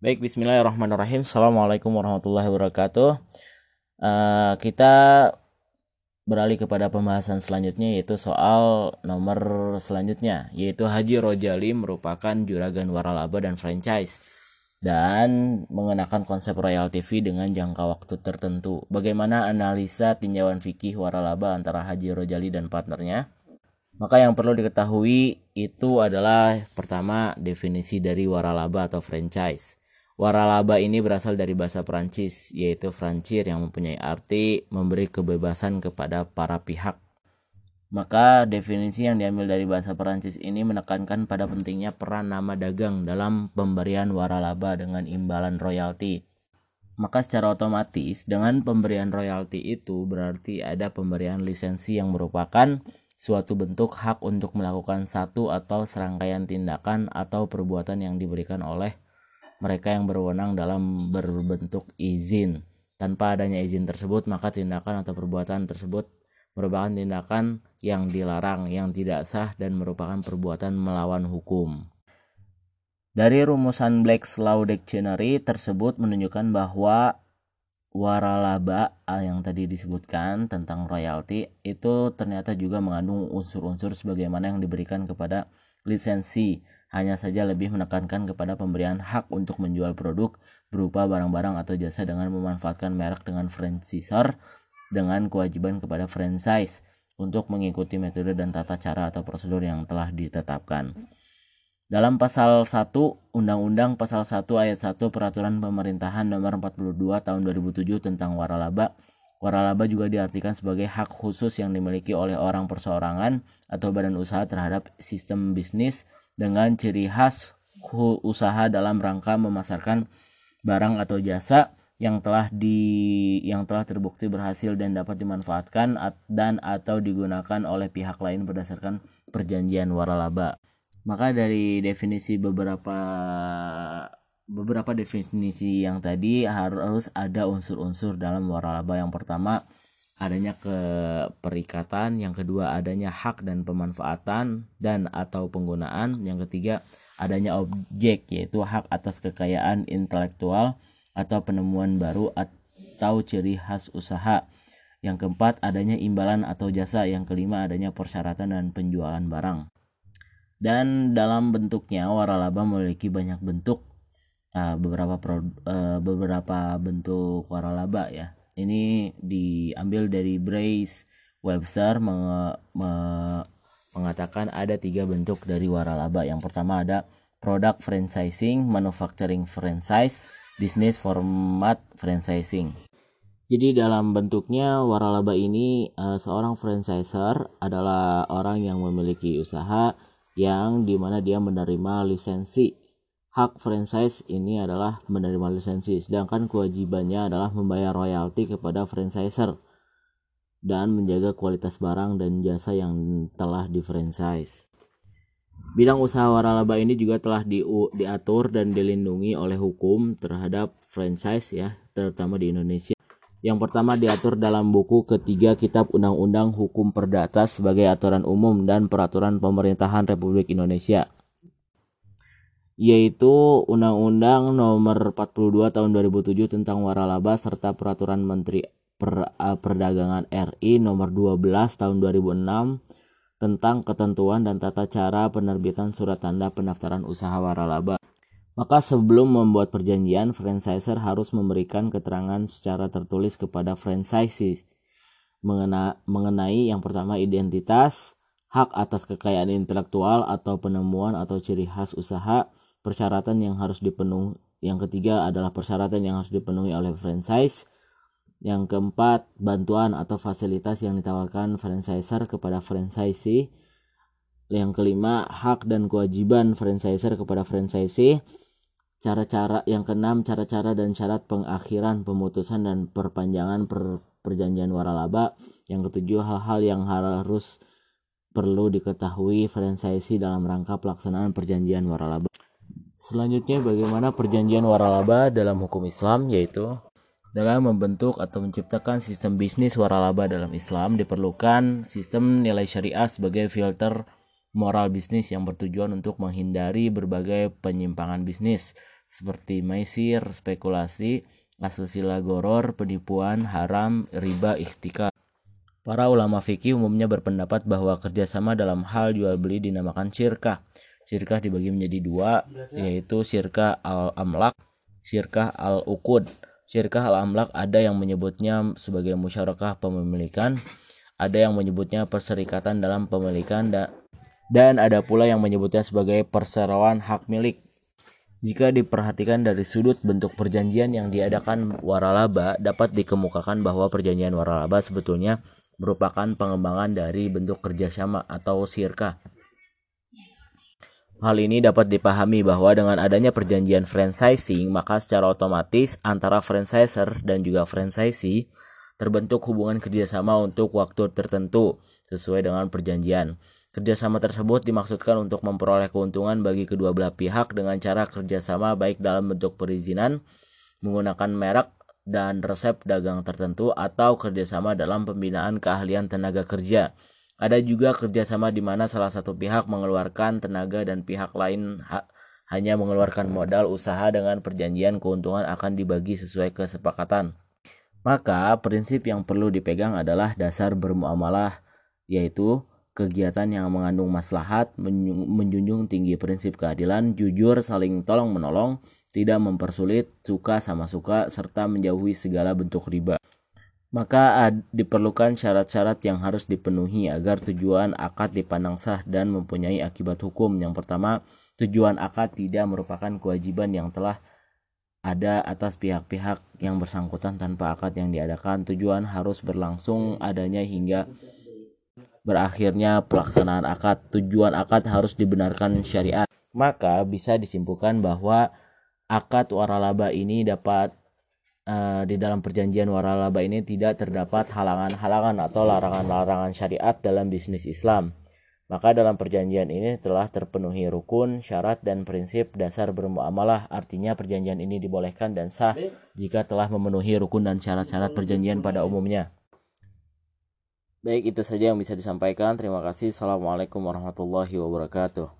Baik, Bismillahirrahmanirrahim. Assalamualaikum warahmatullahi wabarakatuh. Uh, kita beralih kepada pembahasan selanjutnya yaitu soal nomor selanjutnya yaitu Haji Rojali merupakan juragan waralaba dan franchise dan mengenakan konsep royalty fee dengan jangka waktu tertentu. Bagaimana analisa tinjauan fikih waralaba antara Haji Rojali dan partnernya? Maka yang perlu diketahui itu adalah pertama definisi dari waralaba atau franchise. Waralaba ini berasal dari bahasa Perancis, yaitu francir yang mempunyai arti memberi kebebasan kepada para pihak. Maka definisi yang diambil dari bahasa Perancis ini menekankan pada pentingnya peran nama dagang dalam pemberian waralaba dengan imbalan royalti. Maka secara otomatis dengan pemberian royalti itu berarti ada pemberian lisensi yang merupakan suatu bentuk hak untuk melakukan satu atau serangkaian tindakan atau perbuatan yang diberikan oleh mereka yang berwenang dalam berbentuk izin. Tanpa adanya izin tersebut, maka tindakan atau perbuatan tersebut merupakan tindakan yang dilarang, yang tidak sah, dan merupakan perbuatan melawan hukum. Dari rumusan Black's Law Dictionary tersebut menunjukkan bahwa waralaba yang tadi disebutkan tentang royalti itu ternyata juga mengandung unsur-unsur sebagaimana yang diberikan kepada lisensi hanya saja lebih menekankan kepada pemberian hak untuk menjual produk berupa barang-barang atau jasa dengan memanfaatkan merek dengan franchisor dengan kewajiban kepada franchise untuk mengikuti metode dan tata cara atau prosedur yang telah ditetapkan. Dalam pasal 1 Undang-Undang pasal 1 ayat 1 Peraturan Pemerintahan nomor 42 tahun 2007 tentang waralaba, waralaba juga diartikan sebagai hak khusus yang dimiliki oleh orang perseorangan atau badan usaha terhadap sistem bisnis dengan ciri khas usaha dalam rangka memasarkan barang atau jasa yang telah di yang telah terbukti berhasil dan dapat dimanfaatkan dan atau digunakan oleh pihak lain berdasarkan perjanjian waralaba. Maka dari definisi beberapa beberapa definisi yang tadi harus ada unsur-unsur dalam waralaba. Yang pertama adanya keperikatan, yang kedua adanya hak dan pemanfaatan dan atau penggunaan, yang ketiga adanya objek yaitu hak atas kekayaan intelektual atau penemuan baru atau ciri khas usaha. Yang keempat adanya imbalan atau jasa, yang kelima adanya persyaratan dan penjualan barang. Dan dalam bentuknya waralaba memiliki banyak bentuk uh, beberapa pro, uh, beberapa bentuk waralaba ya ini diambil dari Brace Webster meng, me, mengatakan ada tiga bentuk dari waralaba. Yang pertama ada product franchising, manufacturing franchise, business format franchising. Jadi dalam bentuknya waralaba ini uh, seorang franchisor adalah orang yang memiliki usaha yang di mana dia menerima lisensi hak franchise ini adalah menerima lisensi, sedangkan kewajibannya adalah membayar royalti kepada franchisor dan menjaga kualitas barang dan jasa yang telah di-franchise. Bidang usaha waralaba ini juga telah di, diatur dan dilindungi oleh hukum terhadap franchise ya, terutama di Indonesia. Yang pertama diatur dalam buku ketiga Kitab Undang-Undang Hukum Perdata sebagai aturan umum dan peraturan pemerintahan Republik Indonesia yaitu Undang-Undang Nomor 42 Tahun 2007 tentang waralaba serta Peraturan Menteri per, Perdagangan RI Nomor 12 Tahun 2006 tentang ketentuan dan tata cara penerbitan surat tanda pendaftaran usaha waralaba. Maka sebelum membuat perjanjian, franchisor harus memberikan keterangan secara tertulis kepada franchisees mengena, mengenai yang pertama identitas, hak atas kekayaan intelektual atau penemuan atau ciri khas usaha, persyaratan yang harus dipenuhi. Yang ketiga adalah persyaratan yang harus dipenuhi oleh franchise. Yang keempat bantuan atau fasilitas yang ditawarkan franchisor kepada franchisee. Yang kelima hak dan kewajiban franchisor kepada franchisee cara-cara yang keenam cara-cara dan syarat pengakhiran pemutusan dan perpanjangan per, perjanjian waralaba. Yang ketujuh hal-hal yang harus perlu diketahui franchisee dalam rangka pelaksanaan perjanjian waralaba. Selanjutnya bagaimana perjanjian waralaba dalam hukum Islam yaitu dalam membentuk atau menciptakan sistem bisnis waralaba dalam Islam diperlukan sistem nilai syariah sebagai filter moral bisnis yang bertujuan untuk menghindari berbagai penyimpangan bisnis seperti maisir, spekulasi, asusila goror, penipuan, haram, riba, ikhtika. Para ulama fikih umumnya berpendapat bahwa kerjasama dalam hal jual beli dinamakan syirkah. Syirkah dibagi menjadi dua, yaitu syirkah al-amlak, syirkah al-ukud. Syirkah al-amlak ada yang menyebutnya sebagai musyarakah pemilikan, ada yang menyebutnya perserikatan dalam pemilikan, dan ada pula yang menyebutnya sebagai perseroan hak milik. Jika diperhatikan dari sudut bentuk perjanjian yang diadakan waralaba, dapat dikemukakan bahwa perjanjian waralaba sebetulnya merupakan pengembangan dari bentuk kerjasama atau sirka. Hal ini dapat dipahami bahwa dengan adanya perjanjian franchising, maka secara otomatis antara franchiser dan juga franchisee terbentuk hubungan kerjasama untuk waktu tertentu sesuai dengan perjanjian. Kerjasama tersebut dimaksudkan untuk memperoleh keuntungan bagi kedua belah pihak dengan cara kerjasama baik dalam bentuk perizinan, menggunakan merek dan resep dagang tertentu, atau kerjasama dalam pembinaan keahlian tenaga kerja. Ada juga kerjasama di mana salah satu pihak mengeluarkan tenaga dan pihak lain ha hanya mengeluarkan modal usaha dengan perjanjian keuntungan akan dibagi sesuai kesepakatan. Maka prinsip yang perlu dipegang adalah dasar bermuamalah, yaitu kegiatan yang mengandung maslahat, menjunjung tinggi prinsip keadilan, jujur, saling tolong menolong, tidak mempersulit, suka sama suka, serta menjauhi segala bentuk riba. Maka diperlukan syarat-syarat yang harus dipenuhi agar tujuan akad dipandang sah dan mempunyai akibat hukum. Yang pertama, tujuan akad tidak merupakan kewajiban yang telah ada atas pihak-pihak yang bersangkutan tanpa akad yang diadakan. Tujuan harus berlangsung adanya hingga berakhirnya pelaksanaan akad. Tujuan akad harus dibenarkan syariat. Maka bisa disimpulkan bahwa akad waralaba ini dapat uh, di dalam perjanjian waralaba ini tidak terdapat halangan-halangan atau larangan-larangan syariat dalam bisnis Islam. Maka dalam perjanjian ini telah terpenuhi rukun, syarat, dan prinsip dasar bermuamalah. Artinya perjanjian ini dibolehkan dan sah jika telah memenuhi rukun dan syarat-syarat perjanjian pada umumnya. Baik, itu saja yang bisa disampaikan. Terima kasih. Assalamualaikum warahmatullahi wabarakatuh.